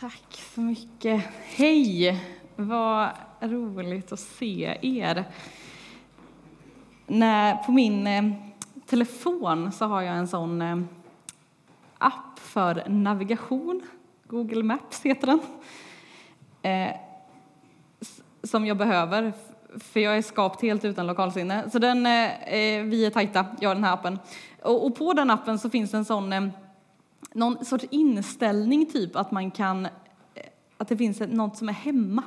Tack så mycket. Hej! Vad roligt att se er. När, på min eh, telefon så har jag en sån eh, app för navigation. Google Maps heter den. Eh, som jag behöver, för jag är skapt helt utan lokalsinne. Så den, eh, eh, vi är tajta, jag och den här appen. Och, och på den appen så finns en sån eh, någon sorts inställning, typ att man kan, eh, att det finns något som är hemma.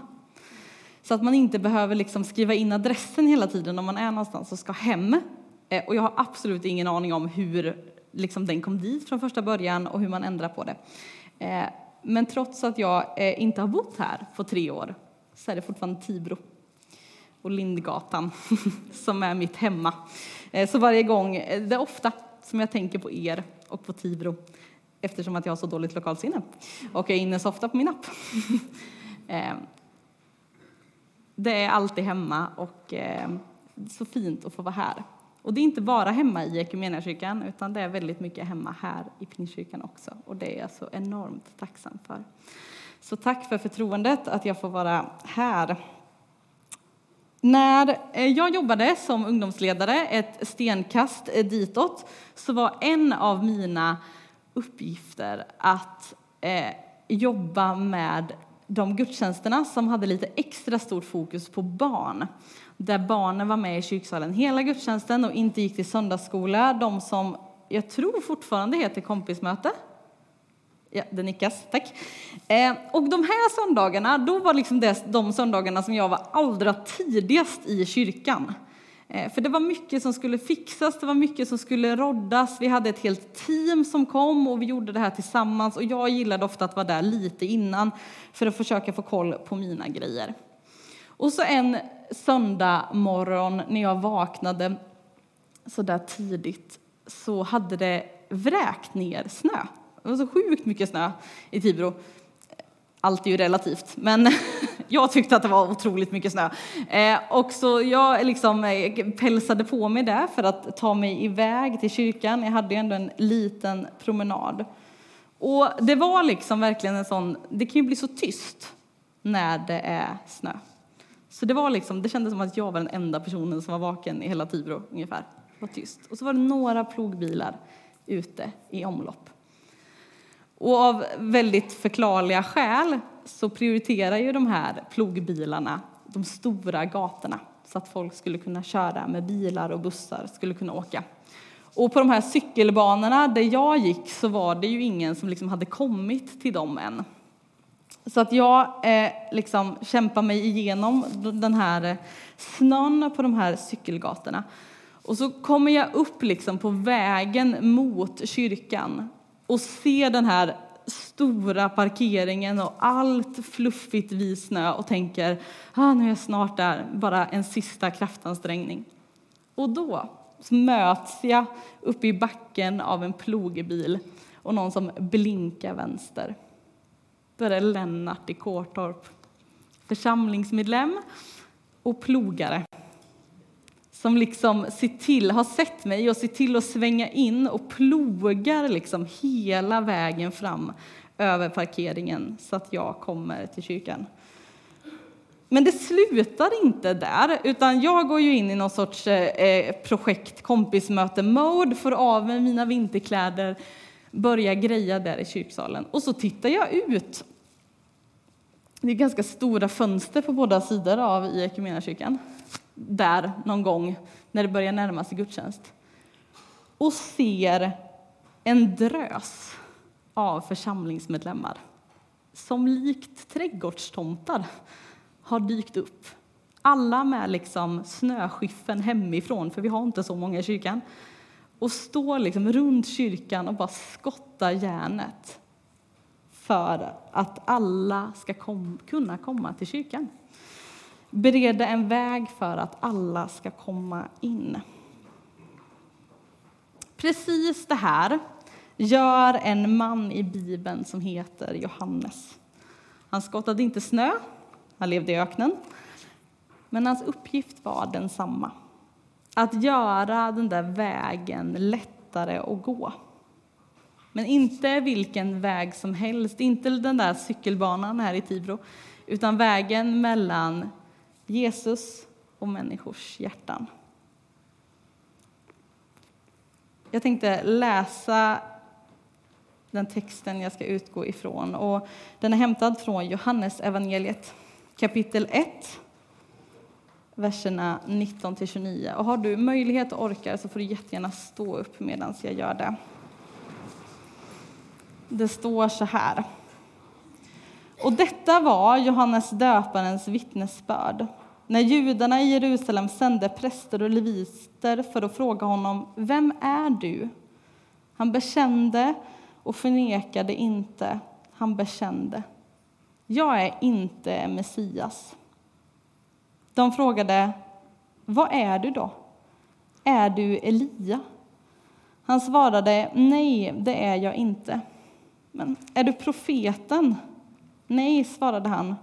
Så att man inte behöver liksom skriva in adressen hela tiden om man är någonstans och ska hem. Eh, och jag har absolut ingen aning om hur liksom den kom dit från första början och hur man ändrar på det. Eh, men trots att jag inte har bott här på tre år så är det fortfarande Tibro och Lindgatan som är mitt hemma. Så varje gång, det är ofta som jag tänker på er och på Tibro eftersom att jag har så dåligt lokalsinne och är inne så ofta på min app. Eh, det är alltid hemma och eh, så fint att få vara här. Och det är inte bara hemma i Equmeniakyrkan utan det är väldigt mycket hemma här i Pingstkyrkan också och det är jag så enormt tacksam för. Så tack för förtroendet att jag får vara här. När eh, jag jobbade som ungdomsledare, ett stenkast ditåt, så var en av mina uppgifter att eh, jobba med de gudstjänsterna som hade lite extra stort fokus på barn. Där barnen var med i kyrksalen hela gudstjänsten och inte gick till söndagsskola. De som jag tror fortfarande heter kompismöte. Ja, det nickas, tack. Eh, och de här söndagarna, då var liksom det de söndagarna som jag var allra tidigast i kyrkan. Eh, för det var mycket som skulle fixas, det var mycket som skulle roddas. Vi hade ett helt team som kom och vi gjorde det här tillsammans. Och jag gillade ofta att vara där lite innan för att försöka få koll på mina grejer. Och så en söndag morgon när jag vaknade så där tidigt så hade det vräkt ner snö. Det var så sjukt mycket snö i Tibro allt är ju relativt, men jag tyckte att det var otroligt mycket snö. Eh, och så jag liksom eh, pälsade på mig det för att ta mig iväg till kyrkan. Jag hade ju ändå en liten promenad. Och det var liksom verkligen en sån, det kan ju bli så tyst när det är snö. Så det var liksom, det kändes som att jag var den enda personen som var vaken i hela Tibro ungefär. Det var tyst. Och så var det några plogbilar ute i omlopp. Och av väldigt förklarliga skäl så prioriterar ju de här plogbilarna de stora gatorna så att folk skulle kunna köra med bilar och bussar skulle kunna åka. Och på de här cykelbanorna där jag gick så var det ju ingen som liksom hade kommit till dem än. Så att jag eh, liksom kämpar mig igenom den här eh, snön på de här cykelgatorna. Och så kommer jag upp liksom på vägen mot kyrkan och ser den här stora parkeringen och allt fluffigt vid snö och tänker ah, nu är jag snart där, bara en sista kraftansträngning. Och då möts jag uppe i backen av en plogbil och någon som blinkar vänster. Då är det Lennart i Kårtorp, församlingsmedlem och plogare som liksom ser till, har sett mig och ser till att svänga in och plogar liksom hela vägen fram över parkeringen så att jag kommer till kyrkan. Men det slutar inte där, utan jag går ju in i någon sorts eh, eh projekt kompismöte-mode, får av mig mina vinterkläder, börjar greja där i kyrksalen. Och så tittar jag ut. Det är ganska stora fönster på båda sidor av i kyrkan där någon gång när det börjar närma sig gudstjänst och ser en drös av församlingsmedlemmar som likt trädgårdstomtar har dykt upp. Alla med liksom snöskyffen hemifrån, för vi har inte så många i kyrkan och står liksom runt kyrkan och bara skottar järnet för att alla ska kom, kunna komma till kyrkan bereda en väg för att alla ska komma in. Precis det här gör en man i Bibeln som heter Johannes. Han skottade inte snö, han levde i öknen. Men hans uppgift var densamma. Att göra den där vägen lättare att gå. Men inte vilken väg som helst, inte den där cykelbanan här i Tibro, utan vägen mellan Jesus och människors hjärtan. Jag tänkte läsa den texten jag ska utgå ifrån. Och den är hämtad från Johannes evangeliet kapitel 1, verserna 19 29. Och har du möjlighet och orkar så får du jättegärna stå upp medan jag gör det. Det står så här. Och detta var Johannes döparens vittnesbörd när judarna i Jerusalem sände präster och leviter för att fråga honom Vem är du? Han bekände och förnekade inte. Han bekände. Jag är inte Messias. De frågade Vad är du då? Är du Elia? Han svarade Nej, det är jag inte. Men är du profeten? Nej, svarade han.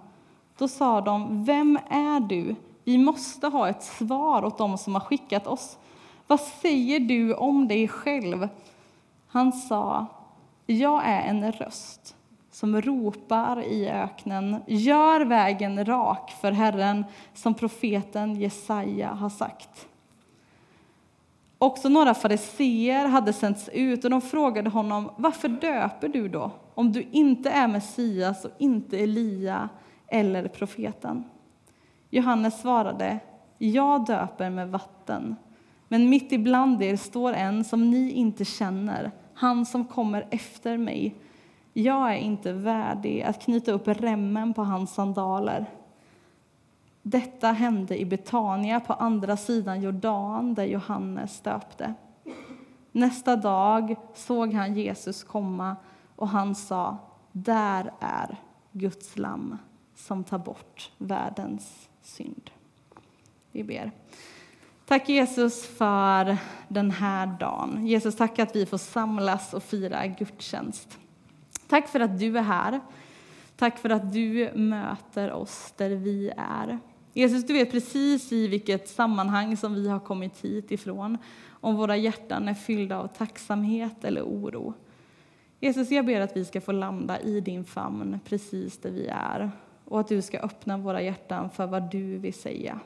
Då sa de, vem är du? Vi måste ha ett svar åt dem som har skickat oss. Vad säger du om dig själv? Han sa, jag är en röst som ropar i öknen, gör vägen rak för Herren, som profeten Jesaja har sagt. Också några fariseer hade sänts ut och de frågade honom, varför döper du då, om du inte är Messias och inte Elia eller profeten? Johannes svarade, jag döper med vatten, men mitt ibland er står en som ni inte känner, han som kommer efter mig. Jag är inte värdig att knyta upp remmen på hans sandaler. Detta hände i Betania på andra sidan Jordan, där Johannes döpte. Nästa dag såg han Jesus komma och han sa, där är Guds lamm som tar bort världens synd. Vi ber. Tack Jesus för den här dagen. Jesus, tack att vi får samlas och fira gudstjänst. Tack för att du är här. Tack för att du möter oss där vi är. Jesus, du vet precis i vilket sammanhang som vi har kommit hit ifrån, om våra hjärtan är fyllda av tacksamhet eller oro. Jesus, jag ber att vi ska få landa i din famn precis där vi är och att du ska öppna våra hjärtan för vad du vill säga.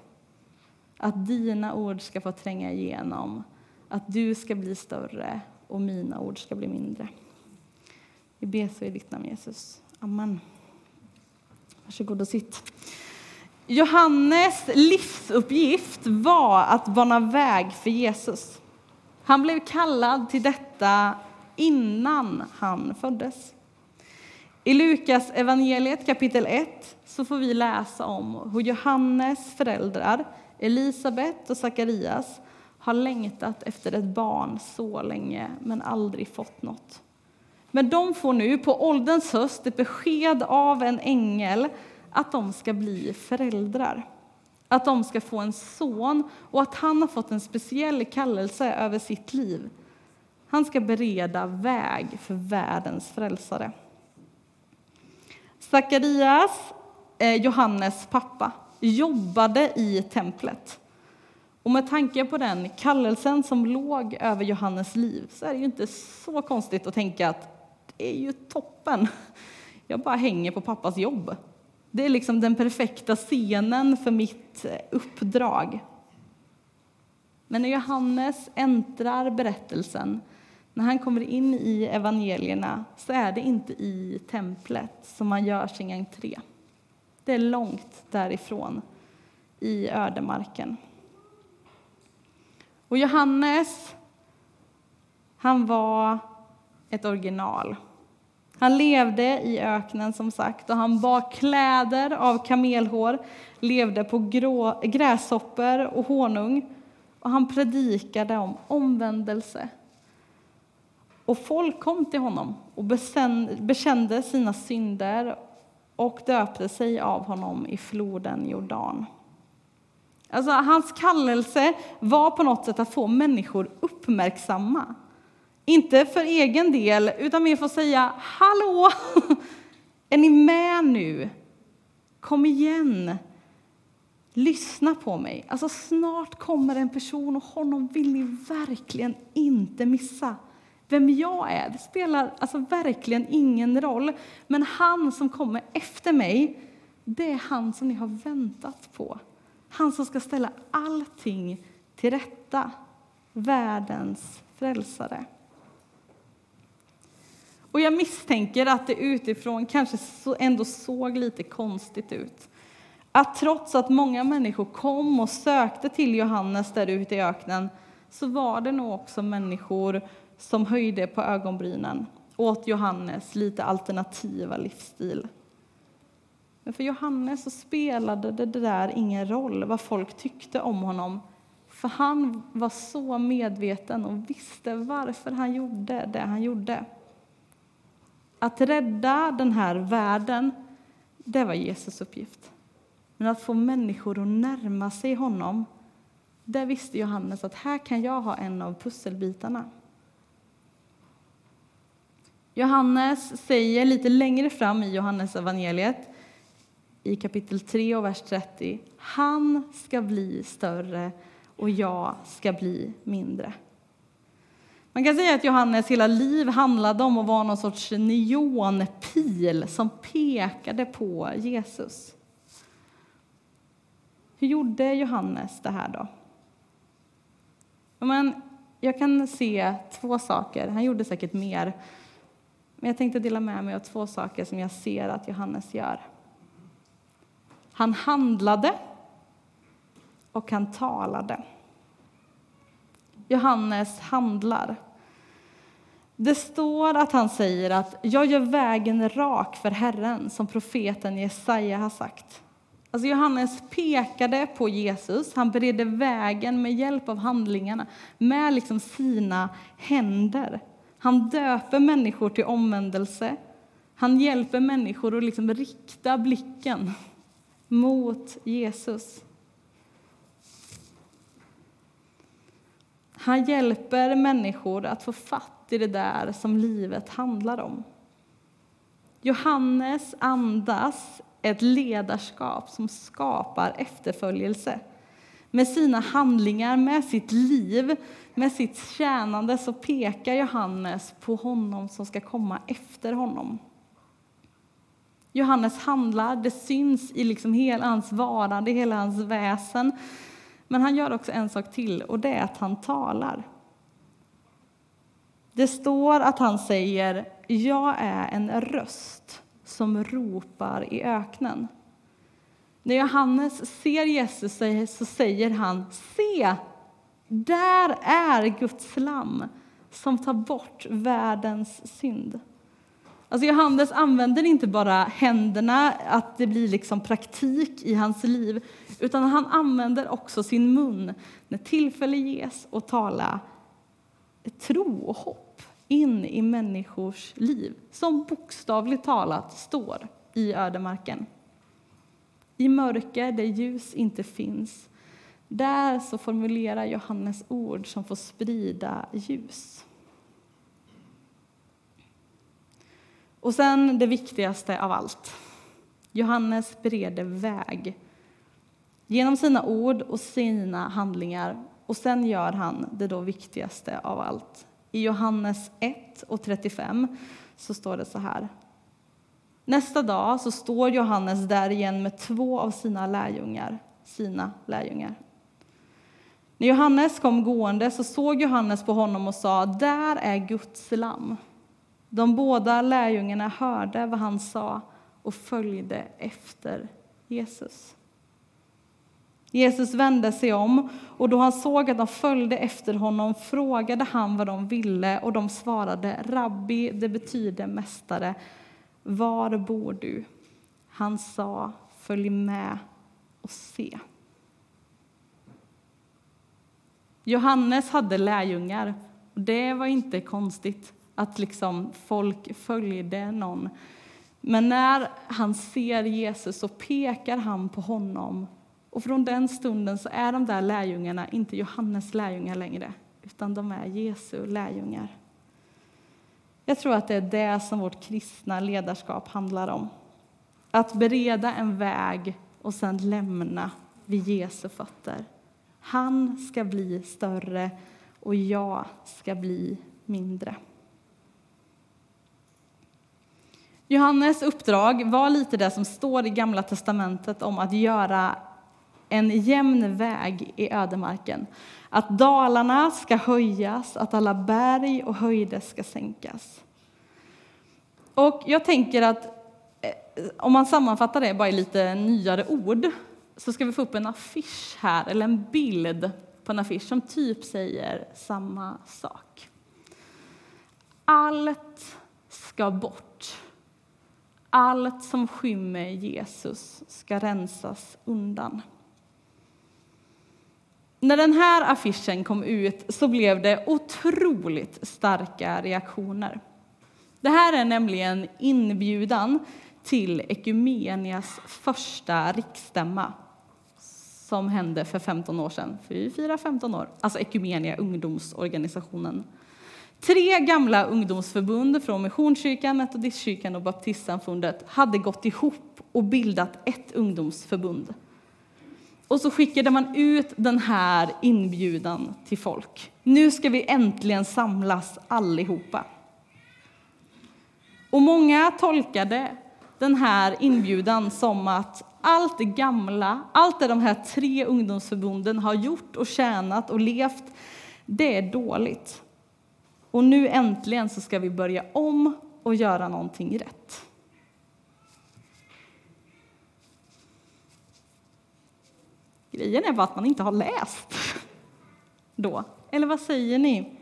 Att dina ord ska få tränga igenom, att du ska bli större och mina ord ska bli mindre. Vi ber så i ditt namn, Jesus. Amen. Varsågod och sitt. Johannes livsuppgift var att bana väg för Jesus. Han blev kallad till detta innan han föddes. I Lukas evangeliet kapitel 1 så får vi läsa om hur Johannes föräldrar Elisabet och Sakarias har längtat efter ett barn så länge men aldrig fått något. Men de får nu på ålderns höst ett besked av en ängel att de ska bli föräldrar. Att de ska få en son och att han har fått en speciell kallelse över sitt liv. Han ska bereda väg för världens frälsare. Sakarias, eh, Johannes pappa, jobbade i templet. Och med tanke på den kallelsen som låg över Johannes liv så är det ju inte så konstigt att tänka att det är ju toppen. Jag bara hänger på pappas jobb. Det är liksom den perfekta scenen för mitt eh, uppdrag. Men när Johannes äntrar berättelsen, när han kommer in i evangelierna, så är det inte i templet som man gör sin entré. Det är långt därifrån, i ödemarken. Och Johannes, han var ett original. Han levde i öknen som sagt och han bar kläder av kamelhår, levde på grå, gräshoppor och honung och han predikade om omvändelse. Och folk kom till honom och bekände sina synder och döpte sig av honom i floden Jordan. Alltså, hans kallelse var på något sätt att få människor uppmärksamma. Inte för egen del, utan mer för att säga ”Hallå! Är ni med nu? Kom igen! Lyssna på mig. Alltså, snart kommer en person och honom vill ni verkligen inte missa. Vem jag är, det spelar alltså verkligen ingen roll. Men han som kommer efter mig, det är han som ni har väntat på. Han som ska ställa allting till rätta. Världens frälsare. Och jag misstänker att det utifrån kanske ändå såg lite konstigt ut. Att trots att många människor kom och sökte till Johannes där ute i öknen så var det nog också människor som höjde på ögonbrynen åt Johannes lite alternativa livsstil. Men för Johannes så spelade det där ingen roll vad folk tyckte om honom för han var så medveten och visste varför han gjorde det han gjorde. Att rädda den här världen, det var Jesus uppgift. Men att få människor att närma sig honom, det visste Johannes att här kan jag ha en av pusselbitarna. Johannes säger lite längre fram i Johannes evangeliet i kapitel 3 och vers 30. Han ska bli större och jag ska bli mindre. Man kan säga att Johannes hela liv handlade om att vara någon sorts neonpil som pekade på Jesus. Hur gjorde Johannes det här då? Men jag kan se två saker. Han gjorde säkert mer. Men jag tänkte dela med mig av två saker som jag ser att Johannes gör. Han handlade och han talade. Johannes handlar. Det står att han säger att jag gör vägen rak för Herren, som profeten Jesaja har sagt. Alltså Johannes pekade på Jesus, han beredde vägen med hjälp av handlingarna, med liksom sina händer. Han döper människor till omvändelse. Han hjälper människor att liksom rikta blicken mot Jesus. Han hjälper människor att få fatt i det där som livet handlar om. Johannes andas ett ledarskap som skapar efterföljelse. Med sina handlingar, med sitt liv, med sitt tjänande så pekar Johannes på honom som ska komma efter honom. Johannes handlar, det syns i liksom hela hans varande, hela hans väsen. Men han gör också en sak till, och det är att han talar. Det står att han säger jag är en röst som ropar i öknen. När Johannes ser Jesus så säger han se, där är Guds lam som tar bort världens synd. Alltså Johannes använder inte bara händerna, att det blir liksom praktik i hans liv, utan han använder också sin mun när tillfälle ges att tala tro och hopp in i människors liv, som bokstavligt talat står i ödemarken. I mörker där ljus inte finns, där så formulerar Johannes ord som får sprida ljus. Och sen det viktigaste av allt. Johannes bereder väg genom sina ord och sina handlingar. Och sen gör han det då viktigaste av allt. I Johannes 1 och 35 så står det så här. Nästa dag så står Johannes där igen med två av sina lärjungar. Sina lärjungar. När Johannes kom gående så såg Johannes på honom och sa, där är Guds lamm. De båda lärjungarna hörde vad han sa och följde efter Jesus. Jesus vände sig om, och då han såg att de följde efter honom frågade han vad de ville, och de svarade Rabbi, det betyder mästare, var bor du? Han sa, följ med och se. Johannes hade lärjungar, och det var inte konstigt att liksom folk följde någon. Men när han ser Jesus så pekar han på honom och från den stunden så är de där lärjungarna inte Johannes lärjungar längre, utan de är Jesu lärjungar. Jag tror att det är det som vårt kristna ledarskap handlar om. Att bereda en väg och sen lämna vid Jesu fötter. Han ska bli större och jag ska bli mindre. Johannes uppdrag var lite det som står i Gamla testamentet om att göra en jämn väg i ödemarken. Att dalarna ska höjas, att alla berg och höjder ska sänkas. Och jag tänker att eh, om man sammanfattar det bara i lite nyare ord så ska vi få upp en affisch här, eller en bild på en affisch som typ säger samma sak. Allt ska bort. Allt som skymmer Jesus ska rensas undan. När den här affischen kom ut så blev det otroligt starka reaktioner. Det här är nämligen inbjudan till Ekumenias första riksstämma som hände för 15 år sedan. För vi firar 15 år. Alltså Ekumenia, ungdomsorganisationen. Tre gamla ungdomsförbund från Missionskyrkan, Metodistkyrkan och Baptistsamfundet hade gått ihop och bildat ett ungdomsförbund. Och så skickade man ut den här inbjudan till folk. Nu ska vi äntligen samlas allihopa. Och många tolkade den här inbjudan som att allt det gamla, allt det de här tre ungdomsförbunden har gjort och tjänat och levt, det är dåligt. Och nu äntligen så ska vi börja om och göra någonting rätt. Grejen är bara att man inte har läst då. Eller vad säger ni?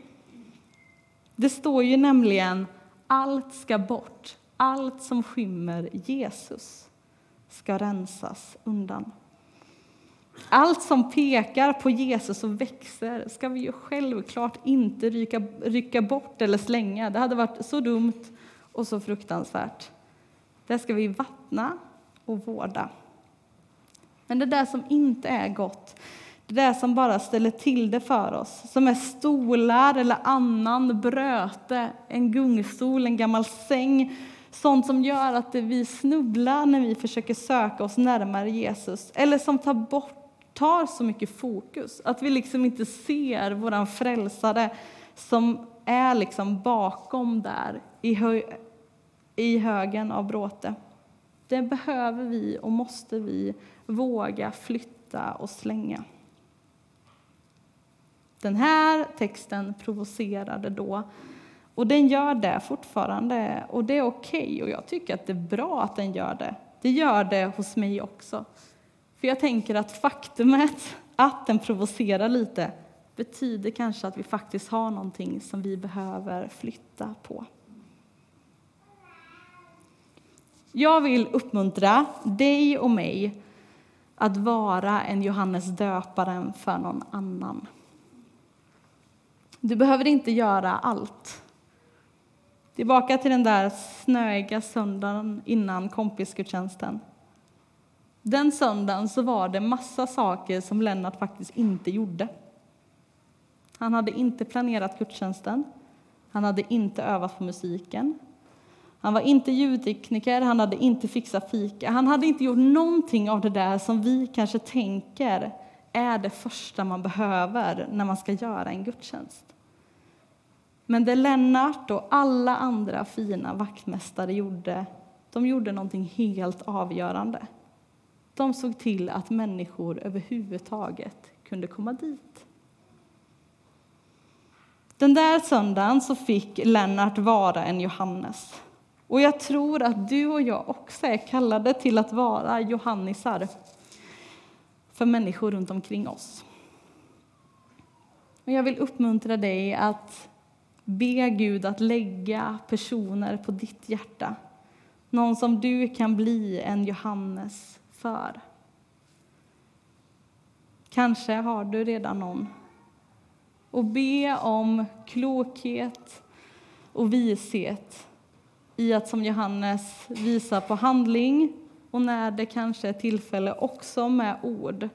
Det står ju nämligen allt ska bort, allt som skymmer Jesus ska rensas undan. Allt som pekar på Jesus och växer ska vi ju självklart inte rycka, rycka bort eller slänga. Det hade varit så dumt och så fruktansvärt. Det ska vi vattna och vårda. Men det där som inte är gott, det där som bara ställer till det för oss, som är stolar eller annan bröte, en gungstol, en gammal säng, sånt som gör att vi snubblar när vi försöker söka oss närmare Jesus, eller som tar bort tar så mycket fokus, att vi liksom inte ser våran frälsare som är liksom bakom där i, hö i högen av bråte. Det behöver vi och måste vi våga flytta och slänga. Den här texten provocerade då, och den gör det fortfarande. Och det är okej, okay, och jag tycker att det är bra att den gör det. Det gör det hos mig också. För jag tänker att faktumet att den provocerar lite betyder kanske att vi faktiskt har någonting som vi behöver flytta på. Jag vill uppmuntra dig och mig att vara en Johannes döparen för någon annan. Du behöver inte göra allt. Tillbaka till den där snöiga söndagen innan kompisgudstjänsten. Den söndagen så var det massa saker som Lennart faktiskt inte gjorde. Han hade inte planerat gudstjänsten. Han hade inte övat på musiken. Han var inte ljudtekniker, han hade inte fixat fika. Han hade inte gjort någonting av det där som vi kanske tänker är det första man behöver när man ska göra en gudstjänst. Men det Lennart och alla andra fina vaktmästare gjorde, de gjorde någonting helt avgörande. De såg till att människor överhuvudtaget kunde komma dit. Den där söndagen så fick Lennart vara en Johannes. Och jag tror att du och jag också är kallade till att vara Johannisar för människor runt omkring oss. Och jag vill uppmuntra dig att be Gud att lägga personer på ditt hjärta. Någon som du kan bli en Johannes för. Kanske har du redan någon. Och be om klokhet och vishet i att som Johannes visa på handling och när det kanske är tillfälle också med ord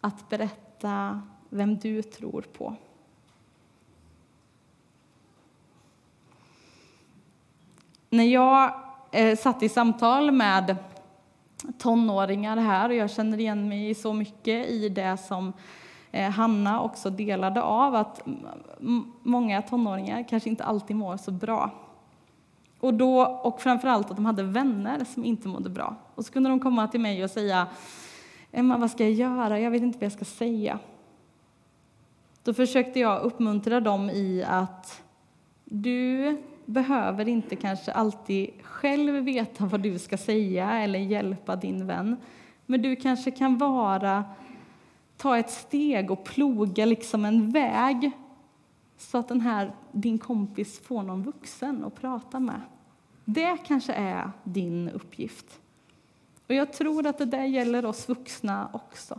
att berätta vem du tror på. När jag eh, satt i samtal med tonåringar här och jag känner igen mig så mycket i det som eh, Hanna också delade av, att många tonåringar kanske inte alltid mår så bra. Och, då, och framförallt att de hade vänner som inte mådde bra. Och så kunde de komma till mig och säga Emma, vad ska jag göra? Jag vet inte vad jag ska säga. Då försökte jag uppmuntra dem i att du behöver inte kanske alltid själv veta vad du ska säga eller hjälpa din vän. Men du kanske kan vara, ta ett steg och ploga liksom en väg så att den här, din kompis får någon vuxen att prata med. Det kanske är din uppgift. Och jag tror att det där gäller oss vuxna också.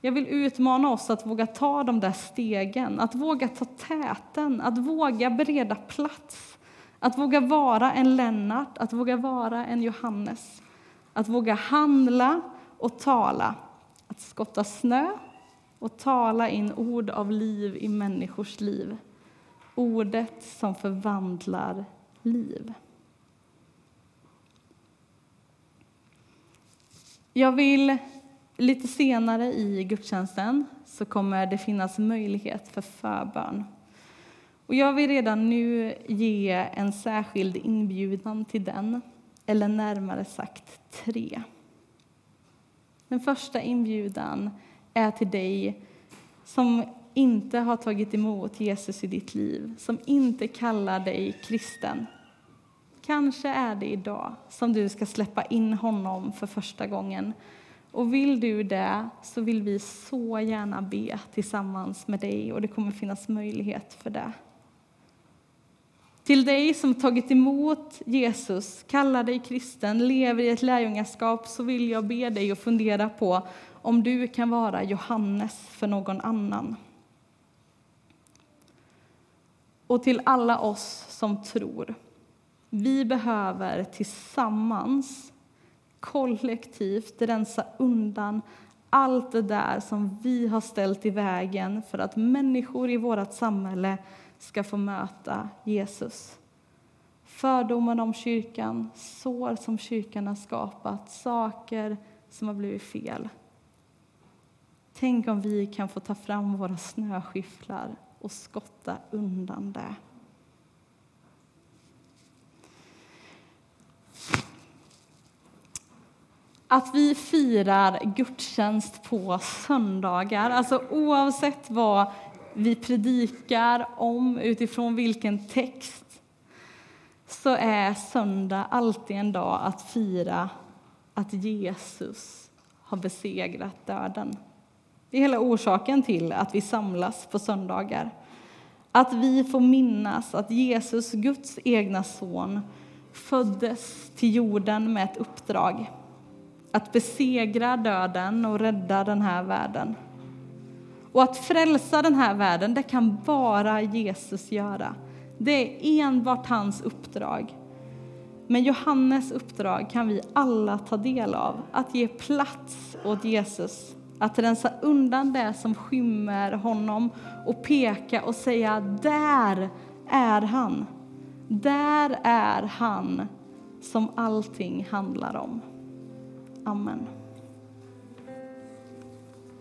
Jag vill utmana oss att våga ta de där stegen, att våga ta täten, att våga bereda plats, att våga vara en Lennart, att våga vara en Johannes, att våga handla och tala, att skotta snö och tala in ord av liv i människors liv. Ordet som förvandlar liv. Jag vill lite senare i gudstjänsten så kommer det finnas möjlighet för förbön. Och jag vill redan nu ge en särskild inbjudan till den, eller närmare sagt tre. Den första inbjudan är till dig som inte har tagit emot Jesus i ditt liv, som inte kallar dig kristen. Kanske är det idag som du ska släppa in honom för första gången. Och vill du det så vill vi så gärna be tillsammans med dig och det kommer finnas möjlighet för det. Till dig som tagit emot Jesus, kallar dig kristen, lever i ett lärjungaskap så vill jag be dig att fundera på om du kan vara Johannes för någon annan. Och till alla oss som tror. Vi behöver tillsammans, kollektivt, rensa undan allt det där som vi har ställt i vägen för att människor i vårt samhälle ska få möta Jesus. Fördomar om kyrkan, sår som kyrkan har skapat, saker som har blivit fel. Tänk om vi kan få ta fram våra snöskyfflar och skotta undan det. Att vi firar gudstjänst på söndagar, alltså oavsett vad vi predikar om utifrån vilken text så är söndag alltid en dag att fira att Jesus har besegrat döden. Det är hela orsaken till att vi samlas på söndagar. Att vi får minnas att Jesus, Guds egna son, föddes till jorden med ett uppdrag. Att besegra döden och rädda den här världen. Och att frälsa den här världen, det kan bara Jesus göra. Det är enbart hans uppdrag. Men Johannes uppdrag kan vi alla ta del av, att ge plats åt Jesus, att rensa undan det som skymmer honom och peka och säga där är han. Där är han som allting handlar om. Amen.